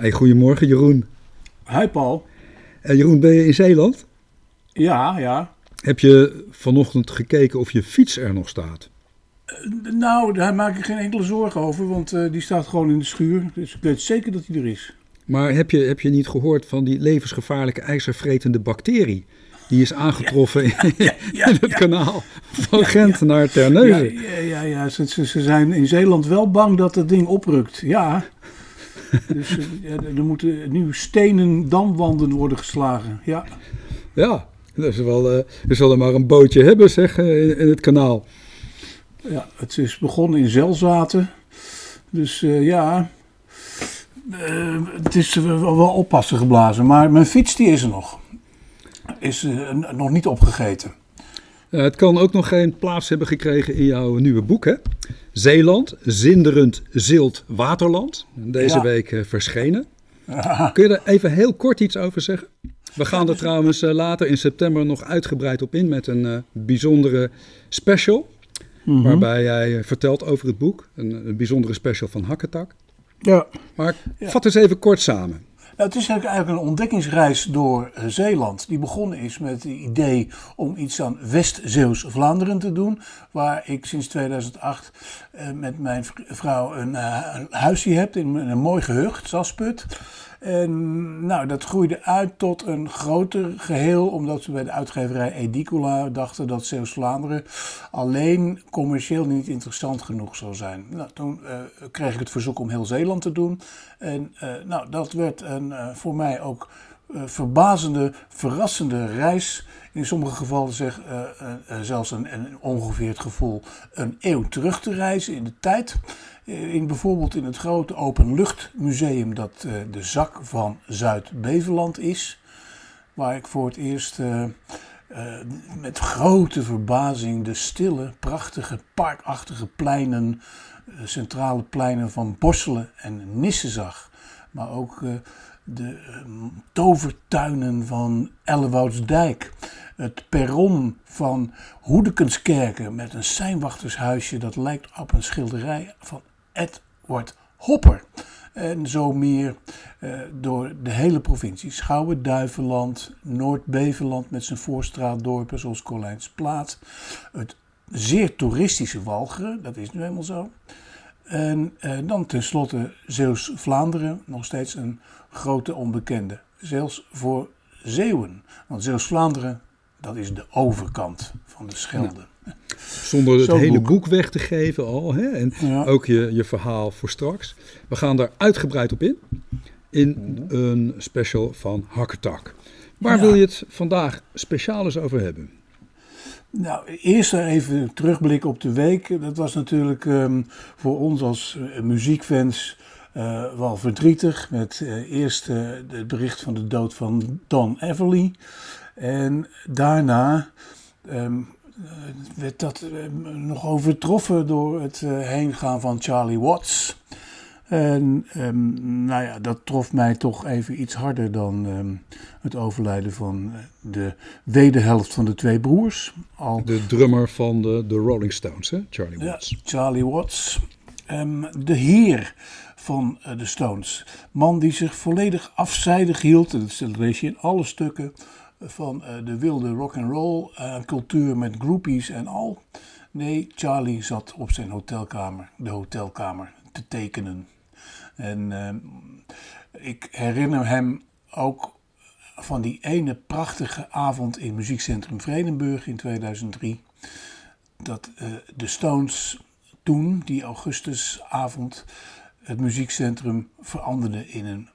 Hey, goedemorgen Jeroen. Hi Paul. Uh, Jeroen, ben je in Zeeland? Ja, ja. Heb je vanochtend gekeken of je fiets er nog staat? Uh, nou, daar maak ik geen enkele zorgen over, want uh, die staat gewoon in de schuur. Dus ik weet zeker dat hij er is. Maar heb je, heb je niet gehoord van die levensgevaarlijke ijzervretende bacterie? Die is aangetroffen ja, ja, ja, in het kanaal van Gent naar Terneuzen. Ja, ja, ja, Ze, ze, zijn in Zeeland wel bang dat het ding oprukt. Ja. dus er moeten nu stenen damwanden worden geslagen. Ja. Ja, dat is wel, uh, we zullen maar een bootje hebben, zeg, in, in, het kanaal. Ja, het is begonnen in Zelzaten. Dus uh, ja, uh, het is wel oppassen geblazen. Maar mijn fiets die is er nog. Is nog niet opgegeten. Het kan ook nog geen plaats hebben gekregen in jouw nieuwe boek, hè? Zeeland, zinderend zilt waterland. Deze ja. week verschenen. Ja. Kun je er even heel kort iets over zeggen? We gaan er trouwens later in september nog uitgebreid op in met een bijzondere special. Mm-hmm. Waarbij jij vertelt over het boek. Een, een bijzondere special van Hakketak. Ja. Maar vat eens even kort samen. Nou, het is eigenlijk een ontdekkingsreis door uh, Zeeland. Die begonnen is met het idee om iets aan West-Zeeuws-Vlaanderen te doen. Waar ik sinds 2008 uh, met mijn vrouw een, uh, een huisje heb in een mooi gehucht, Sasput. En nou, dat groeide uit tot een groter geheel, omdat we bij de uitgeverij Edicola dachten dat Zeeuws-Vlaanderen alleen commercieel niet interessant genoeg zou zijn. Nou, toen uh, kreeg ik het verzoek om heel Zeeland te doen. En uh, nou, dat werd een, uh, voor mij ook verbazende, verrassende reis. In sommige gevallen zeg zelfs een, een, ongeveer het gevoel een eeuw terug te reizen in de tijd. In, bijvoorbeeld in het grote openluchtmuseum dat uh, de Zak van Zuid-Beveland is. Waar ik voor het eerst uh, met grote verbazing de stille, prachtige, parkachtige pleinen, centrale pleinen van Borselen en Nissen zag. Maar ook de tovertuinen van Ellewoudsdijk. Het perron van Hoedekenskerken met een seinwachtershuisje dat lijkt op een schilderij van Edward Hopper. En zo meer uh, door de hele provincie. Schouwen, Duiveland, Noord-Beveland met zijn voorstraatdorpen zoals Colijnsplaat. Het zeer toeristische Walcheren, dat is nu helemaal zo. En uh, dan tenslotte Zeeuws-Vlaanderen, nog steeds een grote onbekende. Zelfs voor Zeeuwen. Want Zeeuws-Vlaanderen, dat is de overkant van de Schelde. Zonder het hele boek. boek. weg te geven al. Hè? En ja. ook je, je verhaal voor straks. We gaan daar uitgebreid op in. In een special van Hakkertak. Waar ja. wil je het vandaag speciaal eens over hebben? Nou, eerst even terugblikken op de week. Dat was natuurlijk um, voor ons als uh, muziekfans uh, wel verdrietig. Met uh, eerst het bericht van de dood van Don Everly. En daarna um, werd dat nog overtroffen door het heengaan van Charlie Watts. En um, nou ja, dat trof mij toch even iets harder dan um, het overlijden van de wederhelft van de twee broers. Al... De drummer van de, de Rolling Stones, hè? Charlie Watts. Ja, Charlie Watts. Um, de heer van uh, de Stones. Man die zich volledig afzijdig hield, en dat lees je in alle stukken, van uh, de wilde rock and roll uh, cultuur met groupies en al. Nee, Charlie zat op zijn hotelkamer, de hotelkamer, te tekenen. En uh, ik herinner hem ook van die ene prachtige avond in Muziekcentrum Vredenburg in 2003. Dat uh, de Stones toen, die augustusavond, het muziekcentrum veranderde in een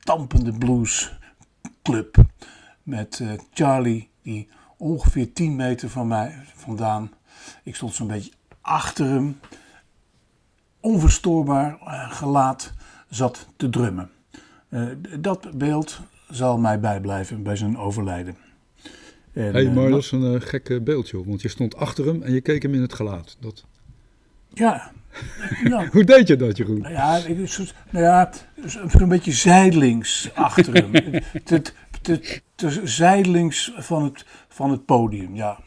tampende bluesclub. Met uh, Charlie, die ongeveer 10 meter van mij vandaan. Ik stond zo'n beetje achter hem. Onverstoorbaar uh, gelaat zat te drummen. Uh, dat beeld zal mij bijblijven bij zijn overlijden. En, hey, maar dat is een uh, gekke beeldje, want je stond achter hem en je keek hem in het gelaat. Dat... Ja. Nou, Hoe deed je dat, Jeroen? Nou ja, ik, nou ja een beetje zijdelings achter hem. te, te, te, zijdelings van het, van het podium, ja.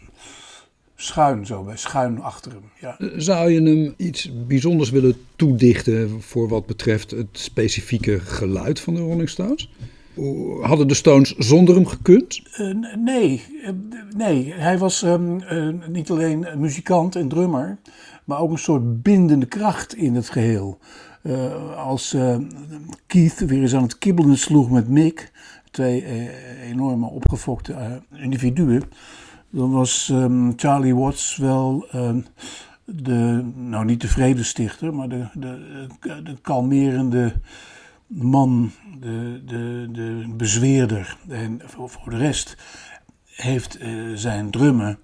schuin zo, bij schuin achter hem. Ja. Zou je hem iets bijzonders willen toedichten voor wat betreft het specifieke geluid van de Rolling Stones? Hadden de Stones zonder hem gekund? Uh, nee, nee, hij was um, uh, niet alleen muzikant en drummer, maar ook een soort bindende kracht in het geheel. Als Keith weer eens aan het kibbelen sloeg met Mick, twee enorme opgefokte individuen, dan was um, Charlie Watts wel um, de, nou niet de vredestichter, maar de, de, de kalmerende man, de, de, de bezweerder. En voor, de rest heeft zijn drummen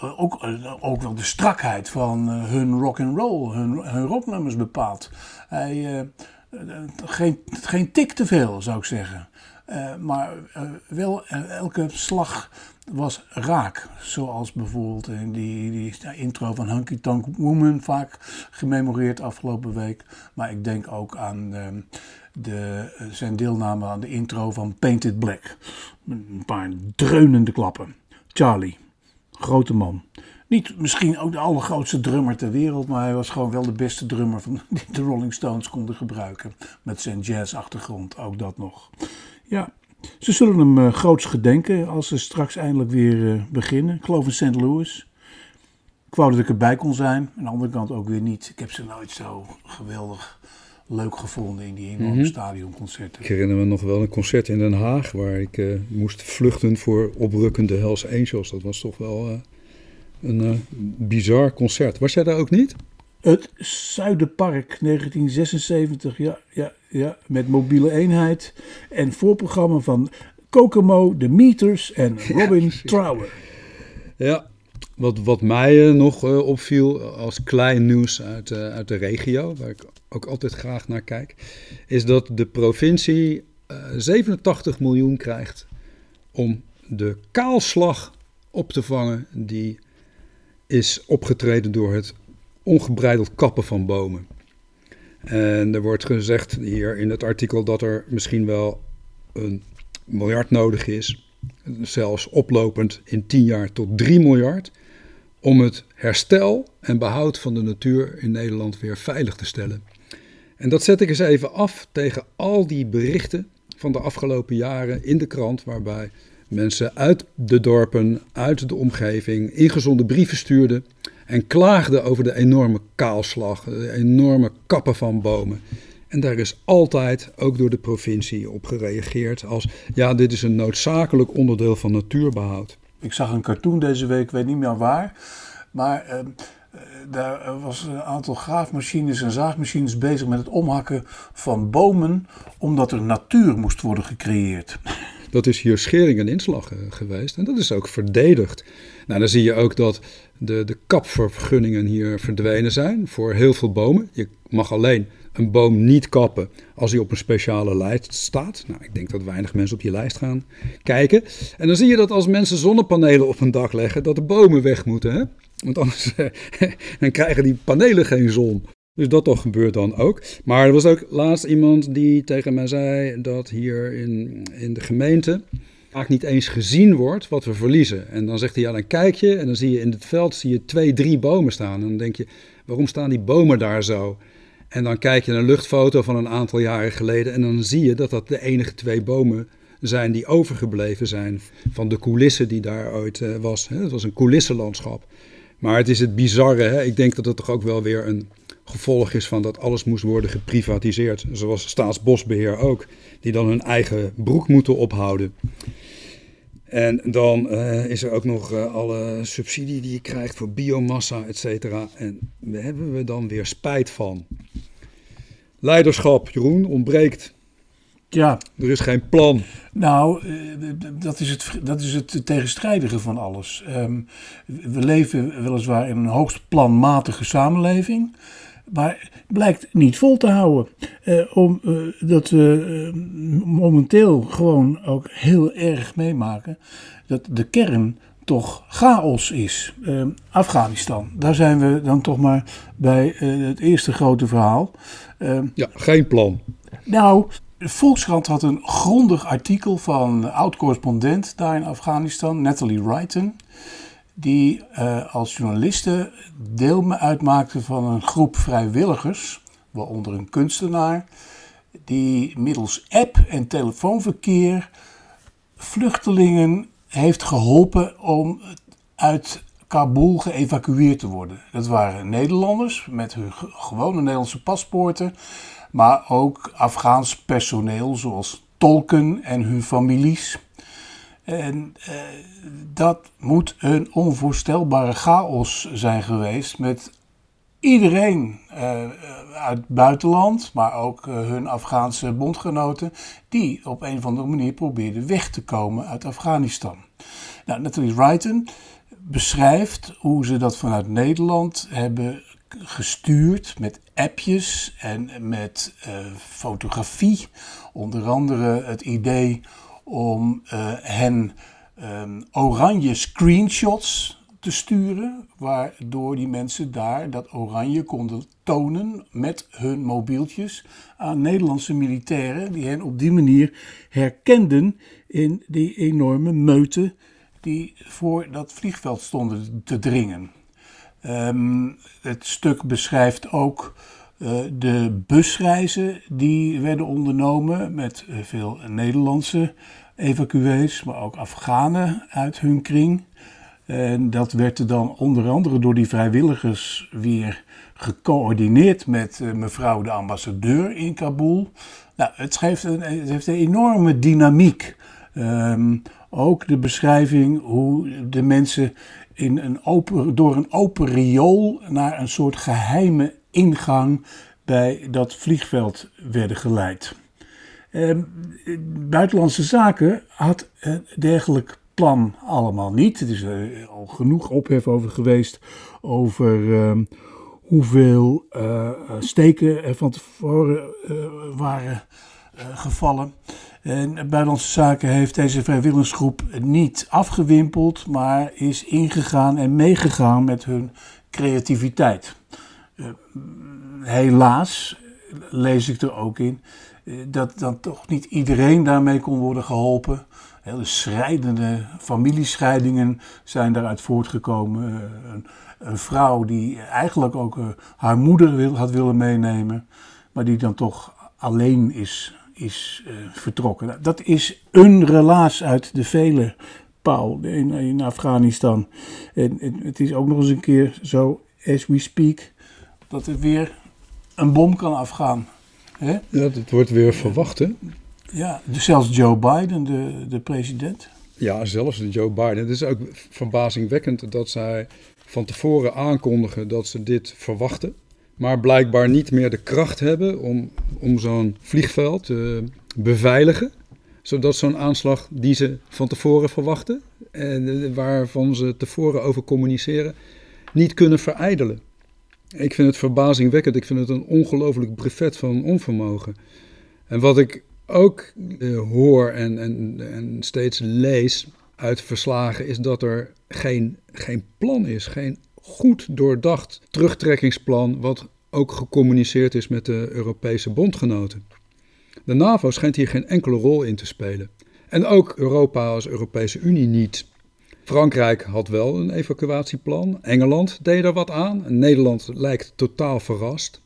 ook, ook wel de strakheid van hun rock and roll, hun, hun rocknummers bepaald. Hij, geen, geen tik te veel, zou ik zeggen. Maar wel elke slag was raak. Zoals bijvoorbeeld in die, die intro van Hunky Tonk Woman, vaak gememoreerd afgelopen week. Maar ik denk ook aan ehm, de, zijn deelname aan de intro van Painted Black. Een paar dreunende klappen. Charlie, grote man. Niet misschien ook de allergrootste drummer ter wereld, maar hij was gewoon wel de beste drummer van, die de Rolling Stones konden gebruiken. Met zijn jazz-achtergrond, ook dat nog. Ja, ze zullen hem uh, groots gedenken als ze straks eindelijk weer uh, beginnen. Ik geloof in St. Louis. Ik wou dat ik erbij kon zijn. Aan de andere kant ook weer niet. Ik heb ze nooit zo geweldig leuk gevonden in die enorme mm -hmm. stadionconcerten. Ik herinner me nog wel een concert in Den Haag waar ik uh, moest vluchten voor oprukkende Hells Angels. Dat was toch wel een bizar concert. Was jij daar ook niet? Het Zuiderpark 1976, ja, ja, ja, met mobiele eenheid. En voorprogramma van Kokomo, The Meters en Robin ja, Trower. Ja, wat, wat mij uh, nog uh, opviel als klein nieuws uit, uh, uit de regio, waar ik ook altijd graag naar kijk, is dat de provincie 87 miljoen krijgt om de kaalslag op te vangen die is opgetreden door het ongebreideld kappen van bomen. En er wordt gezegd hier in het artikel dat er misschien wel een miljard nodig is, zelfs oplopend in 10 jaar tot 3 miljard, om het herstel en behoud van de natuur in Nederland weer veilig te stellen. En dat zet ik eens even af tegen al die berichten van de afgelopen jaren in de krant, waarbij mensen uit de dorpen, uit de omgeving, ingezonde brieven stuurden en klaagden over de enorme kaalslag, de enorme kappen van bomen. En daar is altijd, ook door de provincie, op gereageerd als ja, dit is een noodzakelijk onderdeel van natuurbehoud. Ik zag een cartoon deze week, ik weet niet meer waar, maar uh, daar was een aantal graafmachines en zaagmachines bezig met het omhakken van bomen, omdat er natuur moest worden gecreëerd. Dat is hier schering en inslag uh, geweest en dat is ook verdedigd. Nou, dan zie je ook dat de, de kapvergunningen hier verdwenen zijn voor heel veel bomen. Je mag alleen een boom niet kappen als hij op een speciale lijst staat. Nou, ik denk dat weinig mensen op die lijst gaan kijken. En dan zie je dat als mensen zonnepanelen op een dak leggen, dat de bomen weg moeten. Hè? Want anders dan krijgen die panelen geen zon. Dus dat toch gebeurt dan ook. Maar er was ook laatst iemand die tegen mij zei dat hier in, in de gemeente vaak niet eens gezien wordt wat we verliezen. En dan zegt hij, ja, dan kijk je en dan zie je in het veld zie je twee, drie bomen staan. En dan denk je, waarom staan die bomen daar zo? En dan kijk je naar een luchtfoto van een aantal jaren geleden en dan zie je dat dat de enige twee bomen zijn die overgebleven zijn van de coulissen die daar ooit uh, was. Het was een coulissenlandschap. Maar het is het bizarre. Hè? Ik denk dat het toch ook wel weer een gevolg is van dat alles moest worden geprivatiseerd. Zoals Staatsbosbeheer ook, die dan hun eigen broek moeten ophouden. En dan uh, is er ook nog uh, alle subsidie die je krijgt voor biomassa, et cetera. En daar hebben we dan weer spijt van. Leiderschap, Jeroen, ontbreekt. Ja. Er is geen plan. Nou, eh, dat is het, dat is het tegenstrijdige van alles. Um, we leven weliswaar in een hoogst planmatige samenleving maar blijkt niet vol te houden. Uh, omdat we uh, momenteel gewoon ook heel erg meemaken dat de kern toch chaos is. Uh, Afghanistan, daar zijn we dan toch maar bij het eerste grote verhaal. ja, geen plan. Nou, Volkskrant had een grondig artikel van oud-correspondent daar in Afghanistan, Natalie Wrighton die uh, als journalisten deel uitmaakten van een groep vrijwilligers, waaronder een kunstenaar, die middels app en telefoonverkeer vluchtelingen heeft geholpen om uit Kabul geëvacueerd te worden. Dat waren Nederlanders met hun gewone Nederlandse paspoorten, maar ook Afghaans personeel zoals tolken en hun families. En eh, dat moet een onvoorstelbare chaos zijn geweest met iedereen uh, uit het buitenland, maar ook hun Afghaanse bondgenoten, die op een of andere manier probeerden weg te komen uit Afghanistan. Nou, Natalie Wrighton beschrijft hoe ze dat vanuit Nederland hebben gestuurd met appjes en met fotografie. Onder andere het idee om uh, hen um, oranje screenshots te sturen, waardoor die mensen daar dat oranje konden tonen met hun mobieltjes aan Nederlandse militairen, die hen op die manier herkenden in die enorme meute die voor dat vliegveld stonden te dringen. Um, het stuk beschrijft ook de busreizen die werden ondernomen met uh, veel Nederlandse evacuees, maar ook Afghanen uit hun kring. En dat werd er dan onder andere door die vrijwilligers weer gecoördineerd met uh, mevrouw de ambassadeur in Kabul. Nou, het, geeft een, het heeft een enorme dynamiek. Um, ook de beschrijving hoe de mensen in een open, door een open riool naar een soort geheime ingang bij dat vliegveld werden geleid. Eh, Buitenlandse Zaken had een dergelijk plan allemaal niet. Er is er al genoeg ophef over geweest over uh, hoeveel uh, steken er van tevoren waren gevallen. En Buitenlandse Zaken heeft deze vrijwilligersgroep niet afgewimpeld, maar is ingegaan en meegegaan met hun creativiteit. Uh, helaas lees ik er ook in uh, dat dan toch niet iedereen daarmee kon worden geholpen. Hele schrijdende familiescheidingen zijn daaruit voortgekomen. Uh, een, vrouw die eigenlijk ook haar moeder wil, had willen meenemen, maar die dan toch alleen is is vertrokken. Nou, dat is een relaas uit de vele, Paul, in, Afghanistan. En, het is ook nog eens een keer zo, as we speak, dat er weer een bom kan afgaan. Hè? Ja, dat wordt weer verwacht, hè? Ja, dus zelfs Joe Biden, de, de president. Ja, zelfs Joe Biden. Het is ook verbazingwekkend dat zij van tevoren aankondigen dat ze dit verwachten maar blijkbaar niet meer de kracht hebben om, om zo'n vliegveld te beveiligen. Zodat zo'n aanslag die ze van tevoren verwachten en waarvan ze tevoren over communiceren, niet kunnen verijdelen. Ik vind het verbazingwekkend. Ik vind het een ongelooflijk brevet van onvermogen. En wat ik ook uh, hoor en, en, en steeds lees uit verslagen, is dat er geen, geen plan is, geen goed doordacht terugtrekkingsplan, wat ook gecommuniceerd is met de Europese bondgenoten. De NAVO schijnt hier geen enkele rol in te spelen. En ook Europa als Europese Unie niet. Frankrijk had wel een evacuatieplan, Engeland deed er wat aan, Nederland lijkt totaal verrast.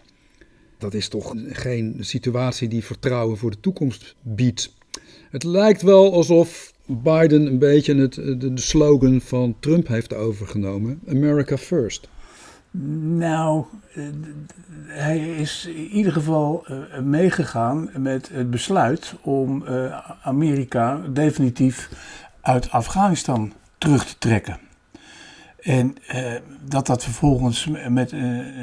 Dat is toch geen situatie die vertrouwen voor de toekomst biedt. Het lijkt wel alsof Biden een beetje het, de slogan van Trump heeft overgenomen: America First. Nou, eh, hij is in ieder geval eh, meegegaan met het besluit om eh, Amerika definitief uit Afghanistan terug te trekken. En dat dat vervolgens met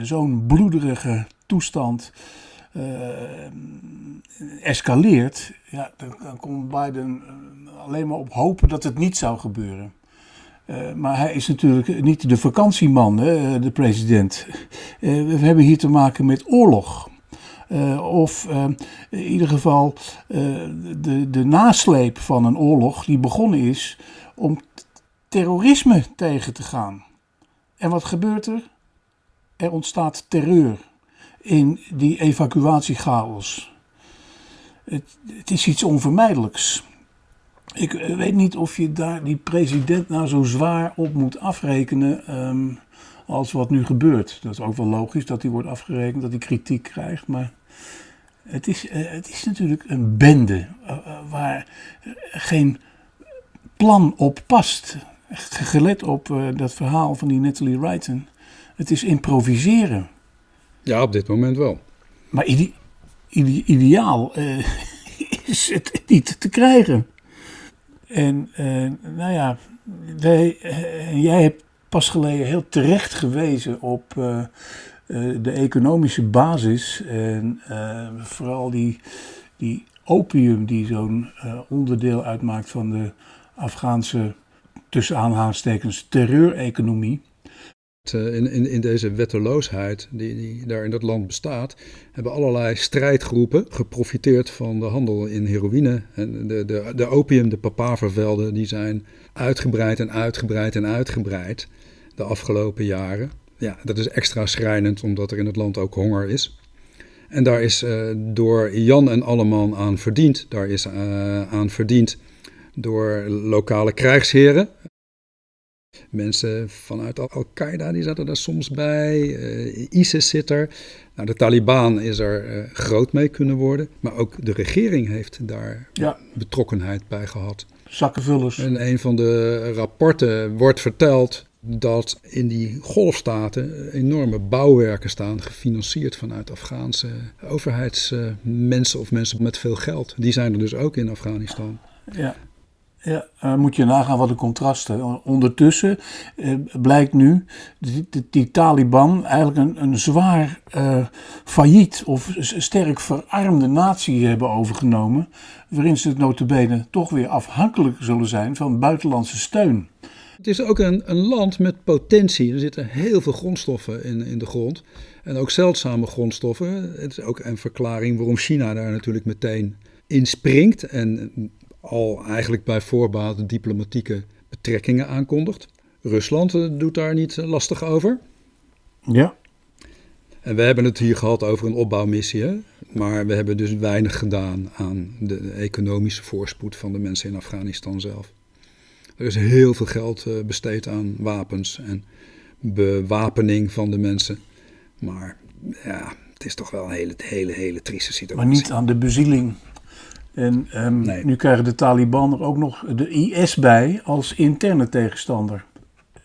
zo'n bloederige toestand escaleert, ja, dan, dan kon Biden alleen maar op hopen dat het niet zou gebeuren. Maar hij is natuurlijk niet de vakantieman, hè, de president. We hebben hier te maken met oorlog. Of in ieder geval de, de nasleep van een oorlog die begonnen is om terrorisme tegen te gaan. En wat gebeurt er? Er ontstaat terreur in die evacuatiechaos. Het, het is iets onvermijdelijks. Ik weet niet of je daar die president nou zo zwaar op moet afrekenen ehm, als wat nu gebeurt. Dat is ook wel logisch dat hij wordt afgerekend, dat hij kritiek krijgt. Maar het is, het is natuurlijk een bende waar geen plan op past. Gelet op dat verhaal van die Natalie Wrighton. Het is improviseren. Ja, op dit moment wel. Maar ideaal uh, is het niet te krijgen. En uh, nou ja, wij, jij hebt pas geleden heel terecht gewezen op de economische basis. En vooral die, die opium die zo'n onderdeel uitmaakt van de Afghaanse, tussen aanhalingstekens, terreureconomie. Eh, in, in, in deze wetteloosheid die, die daar in dat land bestaat, hebben allerlei strijdgroepen geprofiteerd van de handel in heroïne. En de, de, de opium, de papavervelden, die zijn uitgebreid en uitgebreid en uitgebreid de afgelopen jaren. Ja, dat is extra schrijnend omdat er in het land ook honger is. En daar is uh, door Jan en Alleman aan verdiend. Daar is uh, aan verdiend door lokale krijgsheren. Mensen vanuit Al-Qaeda die zaten daar soms bij. Uh, ISIS zit er. Nou, de Taliban is er uh, groot mee kunnen worden. Maar ook de regering heeft daar ja. betrokkenheid bij gehad. Zakkenvullers. In een van de rapporten wordt verteld dat in die golfstaten enorme bouwwerken staan, gefinancierd vanuit Afghaanse overheidsmensen of mensen met veel geld. Die zijn er dus ook in Afghanistan. Ja. Ja, uh, moet je nagaan wat de contrasten. Ondertussen uh, blijkt nu die, die, Taliban eigenlijk een, een zwaar uh, failliet of sterk verarmde natie hebben overgenomen. Waarin ze het notabene toch weer afhankelijk zullen zijn van buitenlandse steun. Het is ook een, een land met potentie. Er zitten heel veel grondstoffen in, in de grond. En ook zeldzame grondstoffen. Het is ook een verklaring waarom China daar natuurlijk meteen in springt. En al eigenlijk bij voorbaat diplomatieke betrekkingen aankondigt. Rusland doet daar niet lastig over. Ja. En we hebben het hier gehad over een opbouwmissie, maar we hebben dus weinig gedaan aan de economische voorspoed van de mensen in Afghanistan zelf. Er is heel veel geld eh, besteed aan wapens en bewapening van de mensen. Maar ja, het is toch wel een hele, hele, hele trieste situatie. Maar niet aan de bezieling en um, nu krijgen de Taliban er ook nog de IS bij als interne tegenstander.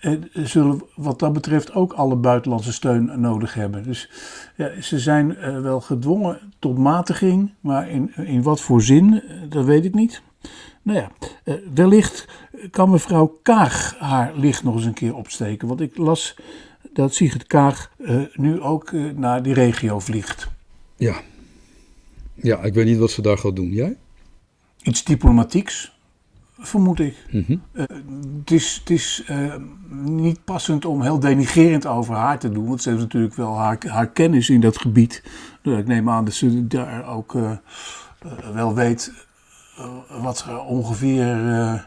En zullen wat dat betreft ook alle buitenlandse steun nodig hebben. Dus ja, ze zijn uh, wel gedwongen tot matiging, maar in, in wat voor zin, uh, dat weet ik niet. Nou ja, uh, wellicht kan mevrouw Kaag haar licht nog eens een keer opsteken. Want ik las dat Sigrid Kaag nu ook naar die regio vliegt. Ja, ja, ik weet niet wat ze daar gaat doen. Jij? Iets diplomatieks, vermoed ik. Mhm. Eh, het is, het is uh, niet passend om heel denigerend over haar te doen, want ze heeft natuurlijk wel haar, haar kennis in dat gebied. Dus ik neem aan dat ze daar ook uh, wel weet wat ze ongeveer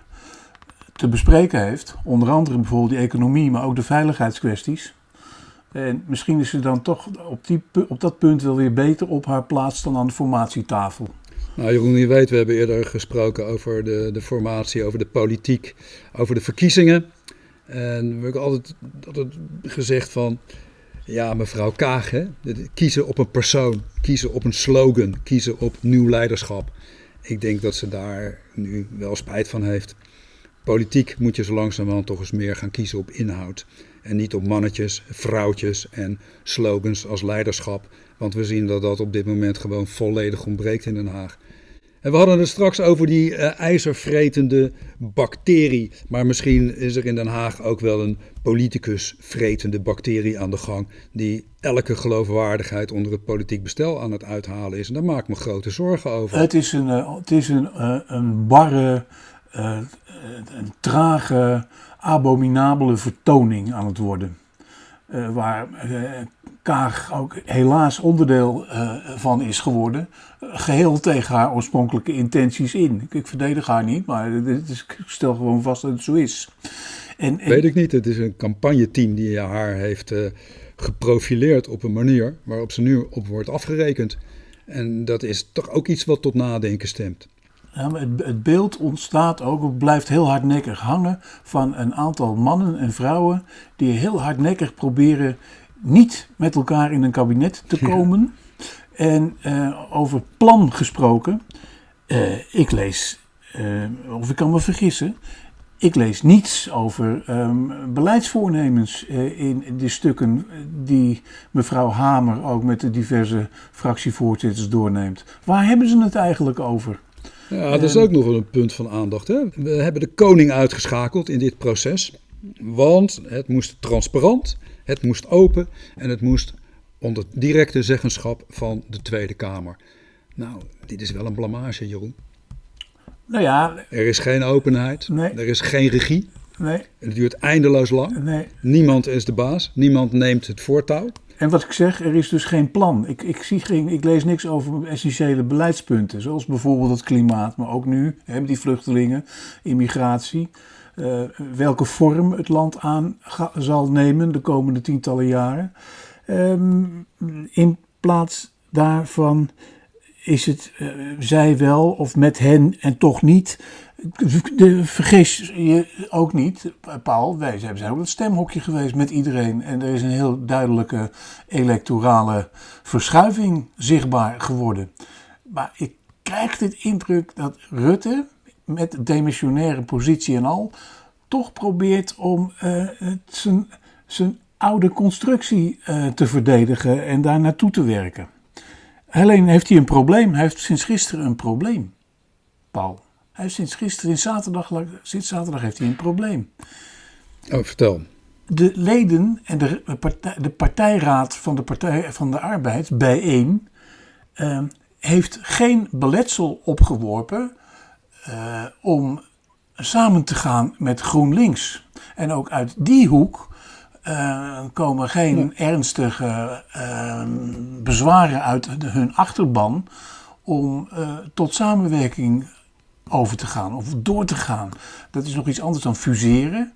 te bespreken heeft. Onder andere bijvoorbeeld die economie, maar ook de veiligheidskwesties. En misschien is ze dan toch op, die, op dat punt wel weer beter op haar plaats dan aan de formatietafel. Nou, Jeroen, je weet, we hebben eerder gesproken over de, de formatie, over de politiek, over de verkiezingen. En we hebben altijd, gezegd van, ja, mevrouw Kaag, kiezen op een persoon, kiezen op een slogan, kiezen op nieuw leiderschap. Ik denk dat ze daar nu wel spijt van heeft. Politiek moet je zo langzamerhand toch eens meer gaan kiezen op inhoud. En niet op mannetjes, vrouwtjes en slogans als leiderschap. Want we zien dat dat op dit moment gewoon volledig ontbreekt in Den Haag. En we hadden het straks over die uh, ijzervretende bacterie. Maar misschien is er in Den Haag ook wel een politicus vretende bacterie aan de gang. Die elke geloofwaardigheid onder het politiek bestel aan het uithalen is. En daar maak ik me grote zorgen over. Het is een, uh, het is een, uh, een barre, een trage, abominabele vertoning aan het worden. waar Kaag ook helaas onderdeel van is geworden. geheel tegen haar oorspronkelijke intenties in. Ik, verdedig haar niet, maar is, ik stel gewoon vast dat het zo is. En. Weet ik niet. Het is een campagneteam die haar heeft geprofileerd op een manier waarop ze nu op wordt afgerekend. En dat is toch ook iets wat tot nadenken stemt. Ja, het, het, beeld ontstaat ook, het blijft heel hardnekkig hangen van een aantal mannen en vrouwen die heel hardnekkig proberen niet met elkaar in een kabinet te komen. En uh, over plan gesproken, uh, ik lees, uh, of ik kan me vergissen, ik lees niets over um, beleidsvoornemens in de stukken die mevrouw Hamer ook met de diverse fractievoorzitters doorneemt. Waar hebben ze het eigenlijk over? Ja, dat is ook nog een punt van aandacht. Hè? We hebben de koning uitgeschakeld in dit proces. Want het moest transparant, het moest open en het moest onder directe zeggenschap van de Tweede Kamer. Nou, dit is wel een blamage, Jeroen. Nou ja. Er is geen openheid, nee. er is geen regie. Nee. Het duurt eindeloos lang. Nee. Niemand is de baas, niemand neemt het voortouw. En wat ik zeg, er is dus geen plan. Ik, ik, zie geen, ik lees niks over essentiële beleidspunten, zoals bijvoorbeeld het klimaat, maar ook nu, hè, die vluchtelingen, immigratie. Uh, welke vorm het land aan zal nemen de komende tientallen jaren. Um, in plaats daarvan is het uh, zij wel of met hen en toch niet. De, vergis je ook niet, Paul, wij zijn ook het stemhokje geweest met iedereen. En er is een heel duidelijke electorale verschuiving zichtbaar geworden. Maar ik krijg dit indruk dat Rutte, met demissionaire positie en al, toch probeert om uh, zijn, zijn oude constructie uh, te verdedigen en daar naartoe te werken. Alleen heeft hij een probleem. Hij heeft sinds gisteren een probleem, Paul. Hij heeft sinds gisteren, zaterdag, sinds zaterdag heeft hij een probleem. Oh, vertel. De leden en de, partij, de partijraad van de Partij van de Arbeid, bijeen, uh, heeft geen beletsel opgeworpen uh, om samen te gaan met GroenLinks. En ook uit die hoek uh, komen geen ernstige uh, bezwaren uit hun achterban om uh, tot samenwerking over te gaan of door te gaan. Dat is nog iets anders dan fuseren.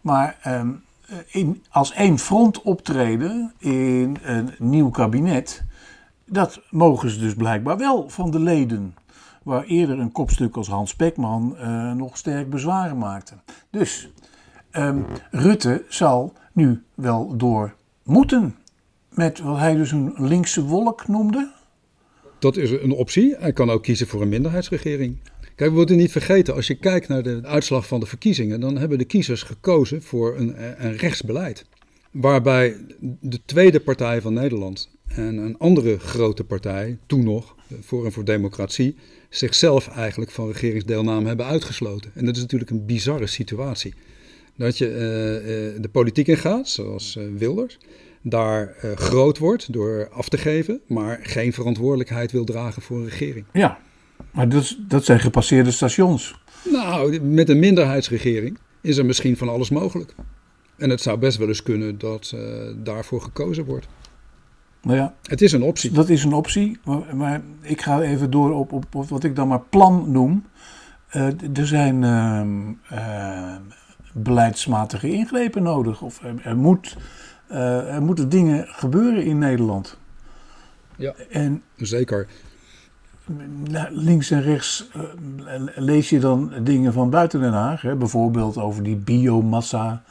Maar um, in, als één front optreden in een nieuw kabinet, dat mogen ze dus blijkbaar wel van de leden. Waar eerder een kopstuk als Hans Pekman nog sterk bezwaren maakte. Dus um, Rutte zal nu wel door moeten. Met wat hij dus een linkse wolk noemde. Dat is een optie. Hij kan ook kiezen voor een minderheidsregering. Kijk, we moeten niet vergeten, als je kijkt naar de uitslag van de verkiezingen, dan hebben de kiezers gekozen voor een, een rechtsbeleid. Waarbij de tweede partij van Nederland en een andere grote partij, toen nog, Forum voor Democratie, zichzelf eigenlijk van regeringsdeelname hebben uitgesloten. En dat is natuurlijk een bizarre situatie. Dat je uh, de politiek ingaat, zoals Wilders, daar groot wordt door af te geven, maar geen verantwoordelijkheid wil dragen voor een regering. Ja, maar dat, dat zijn gepasseerde stations. Nou, met een minderheidsregering is er misschien van alles mogelijk. En het zou best wel eens kunnen dat daarvoor gekozen wordt. Nou ja, het is een optie. Dat is een optie, maar, maar ik ga even door op, op, op, wat ik dan maar plan noem. er zijn ehm, beleidsmatige ingrepen nodig. Of er, er moet, er moeten dingen gebeuren in Nederland. Ja, en, zeker. Links en rechts uh, lees je dan dingen van buiten Den Haag. Hè? Bijvoorbeeld over die biomassa.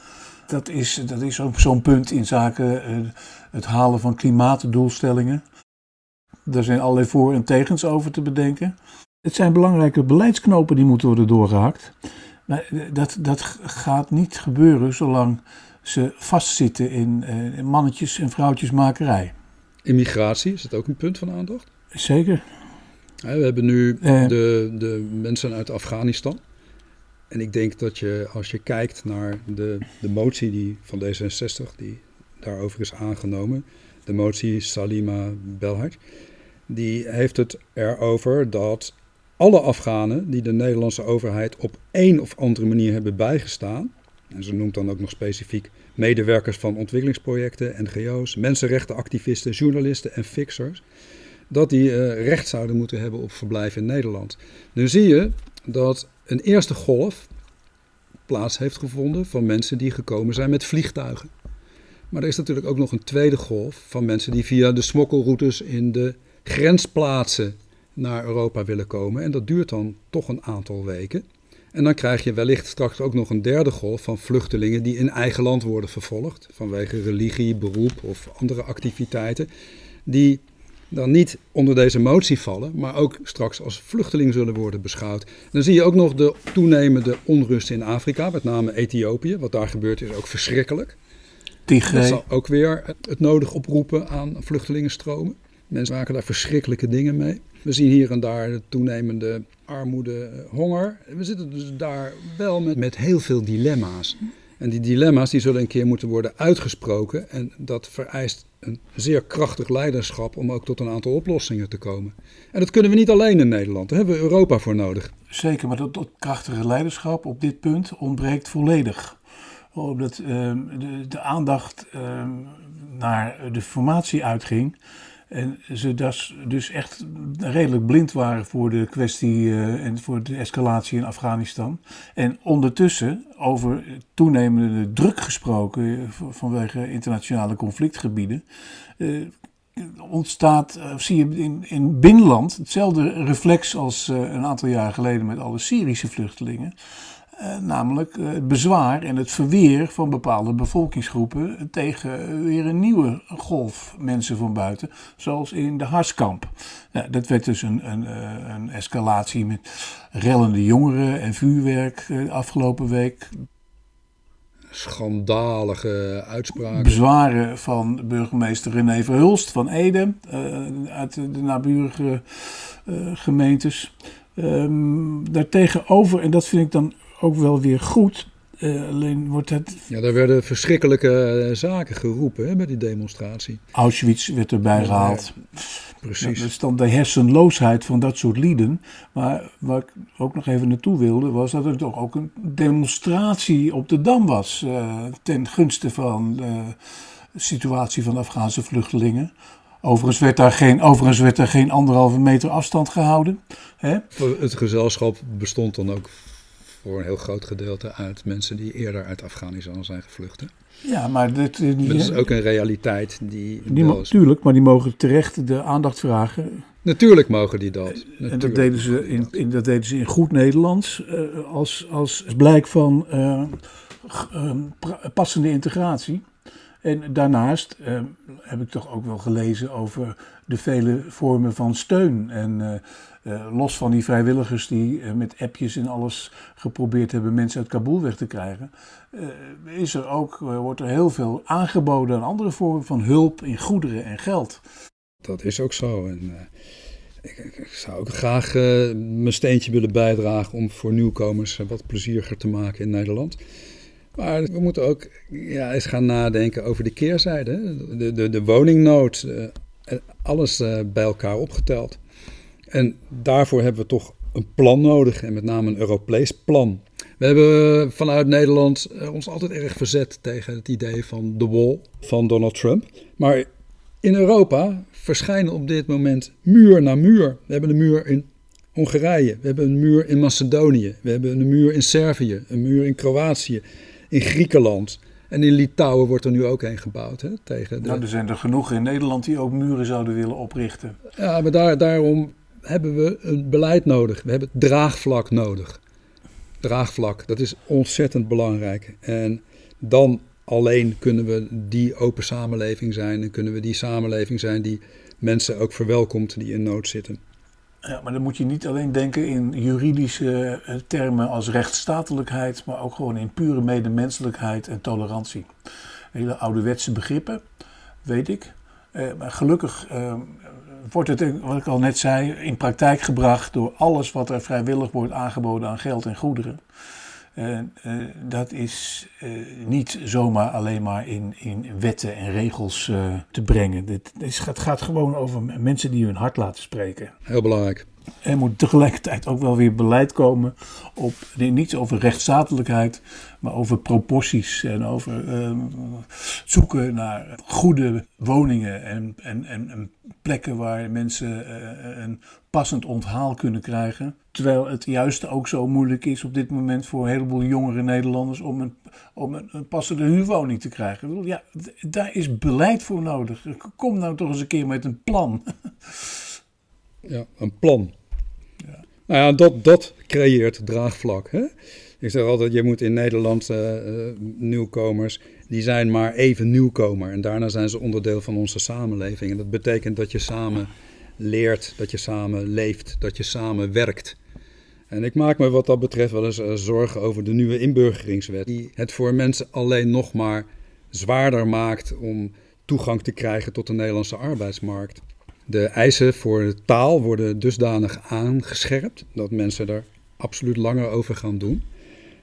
Dat is, dat is ook zo'n punt in zaken uh, het halen van klimaatdoelstellingen. Daar zijn allerlei voor- en tegens over te bedenken. Het zijn belangrijke beleidsknopen die moeten worden doorgehakt. Maar dat, dat gaat niet gebeuren zolang ze vastzitten in, in mannetjes- en vrouwtjesmakerij. Immigratie, is het ook een punt van aandacht? Zeker. We hebben nu de, de mensen uit Afghanistan. En ik denk dat je, als je kijkt naar de, de motie die, van D66, die daarover is aangenomen, de motie Salima Belhaj, die heeft het erover dat alle Afghanen die de Nederlandse overheid op één of andere manier hebben bijgestaan, en ze noemt dan ook nog specifiek medewerkers van ontwikkelingsprojecten, NGO's, mensenrechtenactivisten, journalisten en fixers, dat die uh, recht zouden moeten hebben op verblijf in Nederland. Nu zie je dat een eerste golf plaats heeft gevonden van mensen die gekomen zijn met vliegtuigen. Maar er is natuurlijk ook nog een tweede golf van mensen die via de smokkelroutes in de grensplaatsen naar Europa willen komen. En dat duurt dan toch een aantal weken. En dan krijg je wellicht straks ook nog een derde golf van vluchtelingen die in eigen land worden vervolgd. Vanwege religie, beroep of andere activiteiten. Die dan niet onder deze motie vallen, maar ook straks als vluchteling zullen worden beschouwd. Dan zie je ook nog de toenemende onrust in Afrika, met name Ethiopië. Wat daar gebeurt is ook verschrikkelijk. Tigray. Dat zal ook weer het nodig oproepen aan vluchtelingenstromen. Mensen maken daar verschrikkelijke dingen mee. We zien hier en daar de toenemende armoede, honger. We zitten dus daar wel met, met heel veel dilemma's. En die dilemma's die zullen een keer moeten worden uitgesproken. En dat vereist een zeer krachtig leiderschap om ook tot een aantal oplossingen te komen. En dat kunnen we niet alleen in Nederland. Daar hebben we Europa voor nodig. Zeker, maar dat, dat krachtige leiderschap op dit punt ontbreekt volledig. Omdat uh, de, de, aandacht uh, naar de formatie uitging. En ze dus, echt redelijk blind waren voor de kwestie uh, en voor de escalatie in Afghanistan. En ondertussen over toenemende druk gesproken uh, vanwege internationale conflictgebieden. Uh, ontstaat, zie je in, in binnenland hetzelfde reflex als een aantal jaar geleden met alle Syrische vluchtelingen. Uh, namelijk uh, het bezwaar en het verweer van bepaalde bevolkingsgroepen tegen weer een nieuwe golf mensen van buiten, zoals in de Harskamp. Ja, dat werd dus een, een, een, escalatie met rellende jongeren en vuurwerk uh, afgelopen week. Schandalige uitspraken. Bezwaren van burgemeester René Verhulst van Ede uit de naburige gemeentes. Um, daartegenover, en dat vind ik dan ook wel weer goed. Uh, alleen wordt het. Ja, daar werden verschrikkelijke uh, zaken geroepen hè, met die demonstratie. Auschwitz werd erbij ja, gehaald. Precies. dat is dan de hersenloosheid van dat soort lieden. Maar waar ik ook nog even naartoe wilde, was dat er toch ook een demonstratie op de dam was. Uh, ten gunste van de situatie van de Afghaanse vluchtelingen. Overigens werd daar geen, overigens werd daar geen anderhalve meter afstand gehouden. Hè? Het gezelschap bestond dan ook voor een heel groot gedeelte uit mensen die eerder uit Afghanistan zijn gevlucht. Hè? Ja, maar dit, die, dat is ook een realiteit die. die Natuurlijk, maar die mogen terecht de aandacht vragen. Natuurlijk mogen die dat. Natuurlijk en dat deden, ze in, in, dat deden ze in goed Nederlands uh, als, als blijk van uh, passende integratie. En daarnaast heb ik toch ook wel gelezen over de vele vormen van steun. En uh, los van die vrijwilligers die met appjes en alles geprobeerd hebben mensen uit Kabul weg te krijgen, is er ook, wordt er heel veel aangeboden aan andere vormen van hulp in goederen en geld. Dat is ook zo. En, ik, ik, zou ook graag mijn steentje willen bijdragen om voor nieuwkomers wat plezieriger te maken in Nederland. Maar we moeten ook ja, eens gaan nadenken over de keerzijde. De, de, de woningnood, alles bij elkaar opgeteld. En daarvoor hebben we toch een plan nodig en met name een Europees plan. We hebben vanuit Nederland eh, ons altijd erg verzet tegen het idee van de wall van Donald Trump. Maar in Europa verschijnen op dit moment muur na muur. We hebben een muur in Hongarije, we hebben een muur in Macedonië, we hebben een muur in Servië, een muur in Kroatië, in Griekenland. En in Litouwen wordt er nu ook een gebouwd. Hè, tegen de... Nou, er zijn er genoeg in Nederland die ook muren zouden willen oprichten. Ja, maar daar, daarom hebben we een beleid nodig. We hebben draagvlak nodig. Draagvlak, dat is ontzettend belangrijk. En dan alleen kunnen we die open samenleving zijn en kunnen we die samenleving zijn die mensen ook verwelkomt die in nood zitten. Ja, maar dan moet je niet alleen denken in juridische eh, termen als rechtsstatelijkheid, maar ook gewoon in pure medemenselijkheid en tolerantie. Hele ouderwetse begrippen, weet ik. Eh, maar gelukkig eh, wordt het, wat ik al net zei, in praktijk gebracht door alles wat er vrijwillig wordt aangeboden aan geld en goederen. Uh, uh, dat is uh, niet zomaar alleen maar in, in wetten en regels te brengen. Dit, het gaat gewoon over mensen die hun hart laten spreken. Heel belangrijk. Er moet tegelijkertijd ook wel weer beleid komen op niet over rechtsstatelijkheid, maar over proporties en over uh, zoeken naar goede woningen en, en, en, plekken waar mensen een passend onthaal kunnen krijgen. Terwijl het juist ook zo moeilijk is op dit moment voor een heleboel jongere Nederlanders om een, om een, een passende huurwoning te krijgen. Ja, daar is beleid voor nodig. Kom nou toch eens een keer met een plan. Ja, een plan. Ja. Nou ja, dat, dat creëert draagvlak. Hè? Ik zeg altijd, je moet in Nederland uh, nieuwkomers, die zijn maar even nieuwkomer. En daarna zijn ze onderdeel van onze samenleving. En dat betekent dat je samen leert, dat je samen leeft, dat je samen werkt. En ik maak me wat dat betreft wel eens uh, zorgen over de nieuwe inburgeringswet, die het voor mensen alleen nog maar zwaarder maakt om toegang te krijgen tot de Nederlandse arbeidsmarkt. De eisen voor taal worden dusdanig aangescherpt dat mensen er absoluut langer over gaan doen.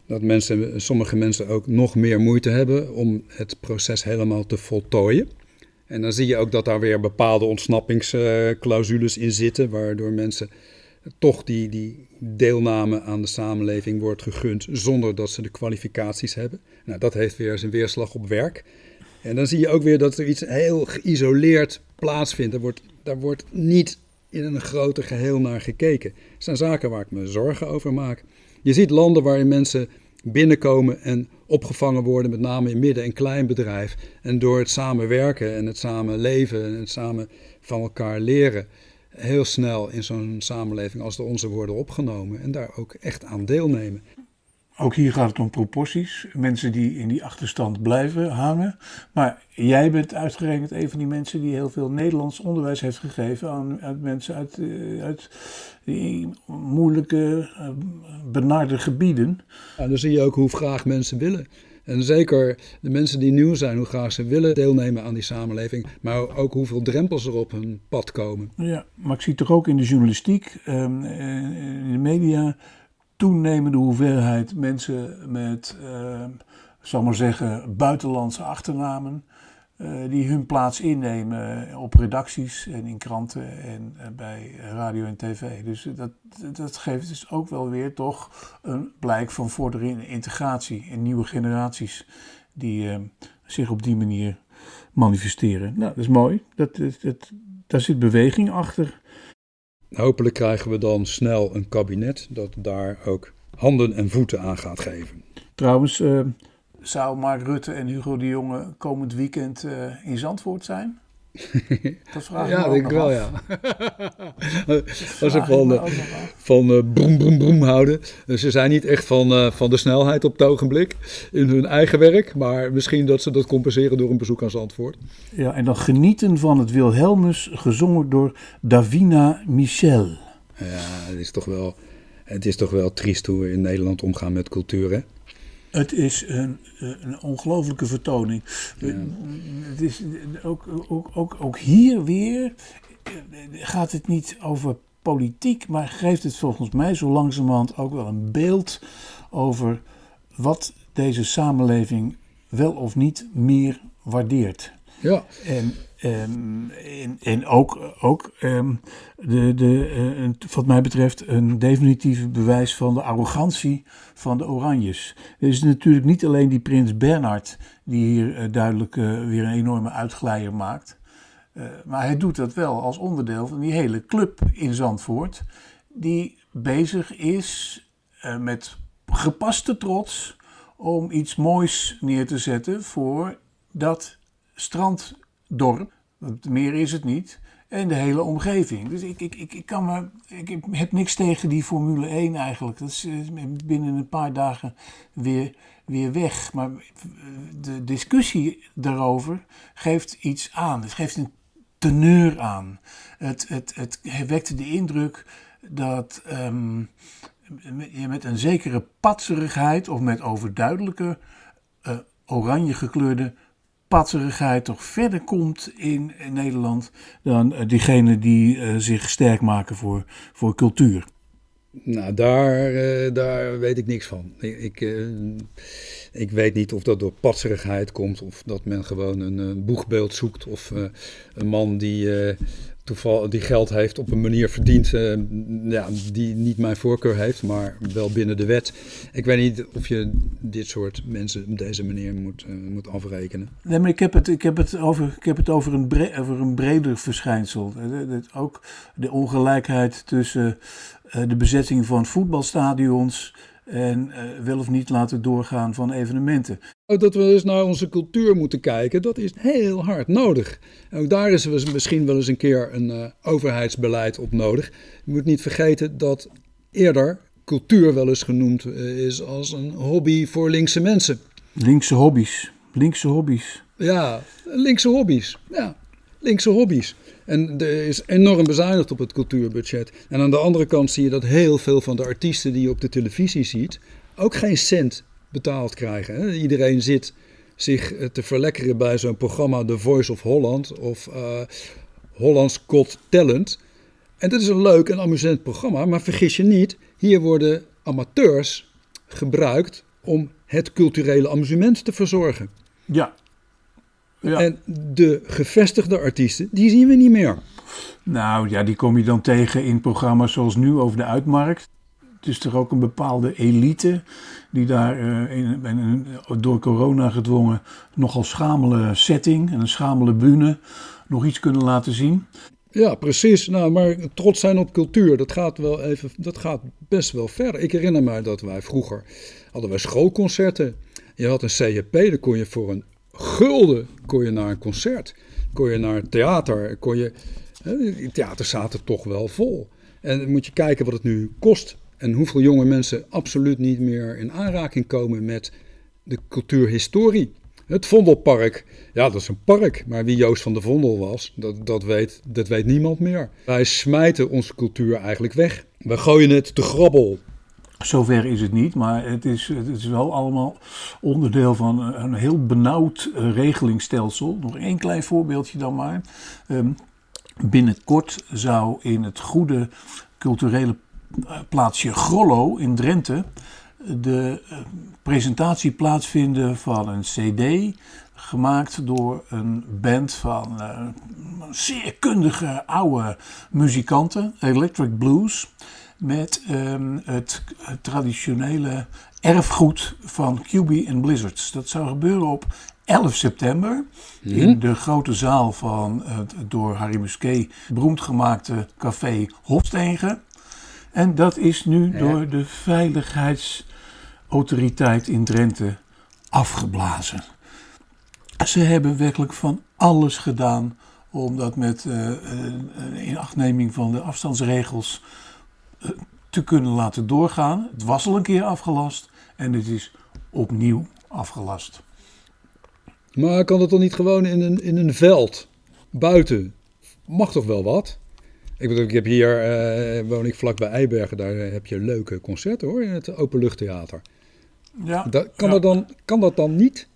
Dat mensen, sommige mensen ook nog meer moeite hebben om het proces helemaal te voltooien. En dan zie je ook dat daar weer bepaalde ontsnappingsclausules in zitten, waardoor mensen toch die, die deelname aan de samenleving wordt gegund zonder dat ze de kwalificaties hebben. Nou, dat heeft weer zijn weerslag op werk. En dan zie je ook weer dat er iets heel geïsoleerd plaatsvindt. Er wordt, daar wordt niet in een groter geheel naar gekeken. Dat zijn zaken waar ik me zorgen over maak. Je ziet landen waarin mensen binnenkomen en opgevangen worden, met name in midden- en kleinbedrijf. En door het samenwerken en het samenleven en het samen van elkaar leren, heel snel in zo'n samenleving als de onze worden opgenomen en daar ook echt aan deelnemen. Ook hier gaat het om proporties. Mensen die in die achterstand blijven hangen. Maar jij bent uitgerekend een van die mensen die heel veel Nederlands onderwijs heeft gegeven aan, aan mensen uit, eh, uit die moeilijke, eh, benarde gebieden. Ja, dan zie je ook hoe graag mensen willen. En zeker de mensen die nieuw zijn, hoe graag ze willen deelnemen aan die samenleving, maar ook hoeveel drempels er op hun pad komen. Ja, maar ik zie toch ook in de journalistiek, ehm, eh, in de media, toenemende hoeveelheid mensen met, uh, zal maar zeggen, buitenlandse achternamen. Uh, die hun plaats innemen op redacties en in kranten en uh, bij radio en tv. Dus dat, dat geeft dus ook wel weer toch een blijk van vordering integratie in nieuwe generaties die uh, zich op die manier manifesteren. Nou, dat is mooi. Dat, dat, dat, daar zit beweging achter. Hopelijk krijgen we dan snel een kabinet dat daar ook handen en voeten aan gaat geven. Trouwens, zou Mark Rutte en Hugo de Jonge komend weekend uh, in Zandvoort zijn? Dat vraag ik ja, denk ik wel, ja. Als ze van, uh, van uh, broem, broem, broem houden. Dus ze zijn niet echt van, uh, van de snelheid op het ogenblik in hun eigen werk. Maar misschien dat ze dat compenseren door een bezoek aan Zandvoort. Ja, en dan genieten van het Wilhelmus, gezongen door Davina Michel. Ja, het is toch wel, het is toch wel triest hoe we in Nederland omgaan met cultuur, hè? Het is een, een ongelofelijke vertoning. Ja. Het is ook, ook, ook, ook hier weer gaat het niet over politiek, maar geeft het volgens mij zo langzamerhand ook wel een beeld over wat deze samenleving wel of niet meer waardeert. Ja. En, um, en, en ook, ook um, de, de, uh, wat mij betreft een definitief bewijs van de arrogantie van de Oranjes. Er is natuurlijk niet alleen die prins Bernhard die hier uh, duidelijk uh, weer een enorme uitglijer maakt. maar hij doet dat wel als onderdeel van die hele club in Zandvoort. Die bezig is met gepaste trots om iets moois neer te zetten voor dat stranddorp, meer is het niet, en de hele omgeving. Dus ik, ik, ik, ik, kan me, ik heb niks tegen die Formule 1 eigenlijk. Dat is eh, binnen een paar dagen weer, weer weg. Maar de discussie daarover geeft iets aan. Het geeft een teneur aan. Het, het, het wekte de indruk dat um, je met een zekere patserigheid of met overduidelijke uh, oranje gekleurde patserigheid toch verder komt in, Nederland dan uh, diegenen die uh, zich sterk maken voor, voor cultuur? Nou, daar, uh, daar weet ik niks van. Ik, ik, ik, weet niet of dat door patserigheid komt of dat men gewoon een boegbeeld zoekt of een man die toeval, die geld heeft op een manier verdient uh, ja, die niet mijn voorkeur heeft, maar wel binnen de wet. Ik weet niet of je dit soort mensen op deze manier moet, uh, moet afrekenen. Nee, maar ik heb het, ik heb het, over, ik heb het over, een, bre over een breder verschijnsel. Ook de ongelijkheid tussen de bezetting van voetbalstadions en wel of niet laten doorgaan van evenementen. Dat we eens naar onze cultuur moeten kijken, dat is heel hard nodig. Ook daar is misschien wel eens een keer een uh, overheidsbeleid op nodig. Je moet niet vergeten dat eerder cultuur wel eens genoemd uh, is als een hobby voor linkse mensen. Linkse hobby's. Linkse hobby's. Ja, linkse hobby's. Ja, linkse hobby's. En er is enorm bezuinigd op het cultuurbudget. En aan de andere kant zie je dat heel veel van de artiesten die je op de televisie ziet, ook geen cent betaald krijgen. Iedereen zit zich eh, te verlekkeren bij zo'n programma The Voice of Holland of uh, Hollands Got Talent. En dat is een leuk en amusant programma, maar vergis je niet, hier worden amateurs gebruikt om het culturele amusement te verzorgen. Ja. Ja. En de gevestigde artiesten, die zien we niet meer. Nou ja, die kom je dan tegen in programma's zoals nu over de uitmarkt. Het is toch ook een bepaalde elite die daar uh, in, in, door corona gedwongen nogal schamele setting en een schamele bühne nog iets kunnen laten zien. Ja, precies. Nou, maar trots zijn op cultuur, dat gaat, wel even, dat gaat best wel ver. Ik herinner me dat wij vroeger hadden wij schoolconcerten. Je had een CJP, dan kon je voor een gulden kon je naar een concert. Kon je naar het theater. Kon je, hè, theaters zaten toch wel vol. En dan moet je kijken wat het nu kost en hoeveel jonge mensen absoluut niet meer in aanraking komen met de cultuurhistorie. Het Vondelpark, ja, dat is een park, maar wie Joost van de Vondel was, dat, dat, weet, dat weet niemand meer. Wij smijten onze cultuur eigenlijk weg. We gooien het te grabbel. Zover is het niet, maar het is, het is wel allemaal onderdeel van een heel benauwd regelingsstelsel. Nog één klein voorbeeldje dan maar. Um, binnenkort zou in het goede culturele plaatsje Grollo in Drenthe de eh, presentatie plaatsvinden van een CD gemaakt door een band van uh, zeer kundige oude muzikanten, Electric Blues, met um, het, traditionele erfgoed van QB en Blizzards. Dat zou gebeuren op 11 september in de grote zaal van het door Harry Musquet beroemd gemaakte café Hofstegen. En dat is nu door de veiligheidsautoriteit in Drenthe afgeblazen. Ze hebben werkelijk van alles gedaan om dat met uh, uh, inachtneming van de afstandsregels te kunnen laten doorgaan. Het was al een keer afgelast en het is opnieuw afgelast. Maar kan dat dan niet gewoon in een, in een veld, buiten? Mag toch wel wat? Ik bedoel, ik heb hier, uh, woon ik vlakbij Eibergen, daar heb je leuke concerten hoor, in het openluchttheater. Ja, dat, kan, ja. Dat dan, kan dat dan niet?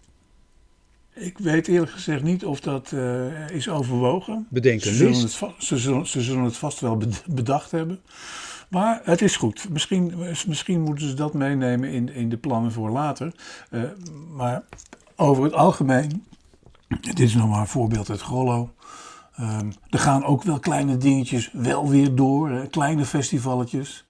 Ik weet eerlijk gezegd niet of dat uh, is overwogen. Bedenken ze zullen, het, ze, zullen, ze zullen het vast wel bedacht hebben. Maar het is goed. Misschien, misschien moeten ze dat meenemen in, in de plannen voor later. Uh, maar over het algemeen, dit is nog maar een voorbeeld uit Grollo. Um, er gaan ook wel kleine dingetjes wel weer door, hè, kleine festivalletjes.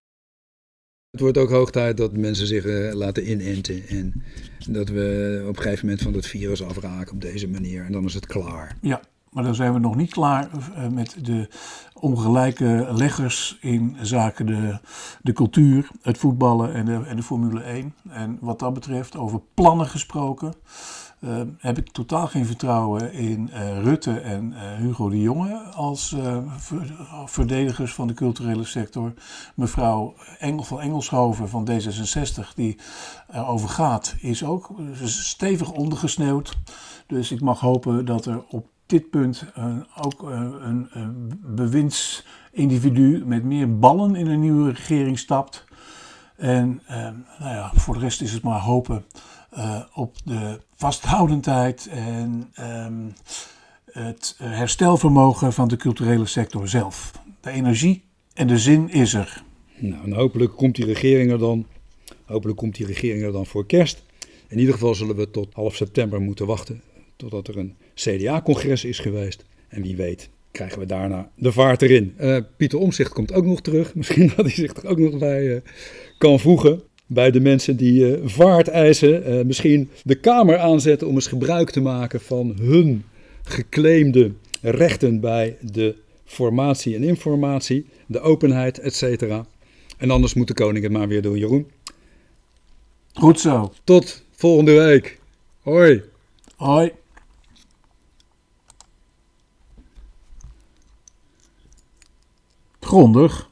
Het wordt ook hoog tijd dat mensen zich uh, laten inenten en dat we op een gegeven moment van het virus afraken op deze manier en dan is het klaar. Ja, maar dan zijn we nog niet klaar uh, met de ongelijke leggers in zaken de, de cultuur, het voetballen en de, en de Formule 1. En wat dat betreft, over plannen gesproken. Uh, heb ik totaal geen vertrouwen in uh, Rutte en Hugo de Jonge als verdedigers van de culturele sector. Mevrouw Engel van Engelshoven van D66, die erover gaat, is ook stevig ondergesneeuwd. Dus ik mag hopen dat er op dit punt ook een, een bewindsindividu met meer ballen in een nieuwe regering stapt. En nou ja, voor de rest is het maar hopen op de vasthoudendheid en um, het herstelvermogen van de culturele sector zelf. De energie en de zin is er. Nou, hopelijk komt die regering er dan. Hopelijk komt die regering er dan voor kerst. In ieder geval zullen we tot half september moeten wachten. Totdat er een CDA-congres is geweest. En wie weet krijgen we daarna de vaart erin. Uh, Pieter Omzicht komt ook nog terug. Misschien dat hij zich er ook nog bij uh, kan voegen bij de mensen die uh, vaart eisen. Uh, misschien de Kamer aanzetten om eens gebruik te maken van hun geclaimde rechten bij de formatie en informatie, de openheid, etc. En anders moet de koning het maar weer doen, Jeroen. Goed zo. Tot volgende week. Hoi. Hoi. Grondig.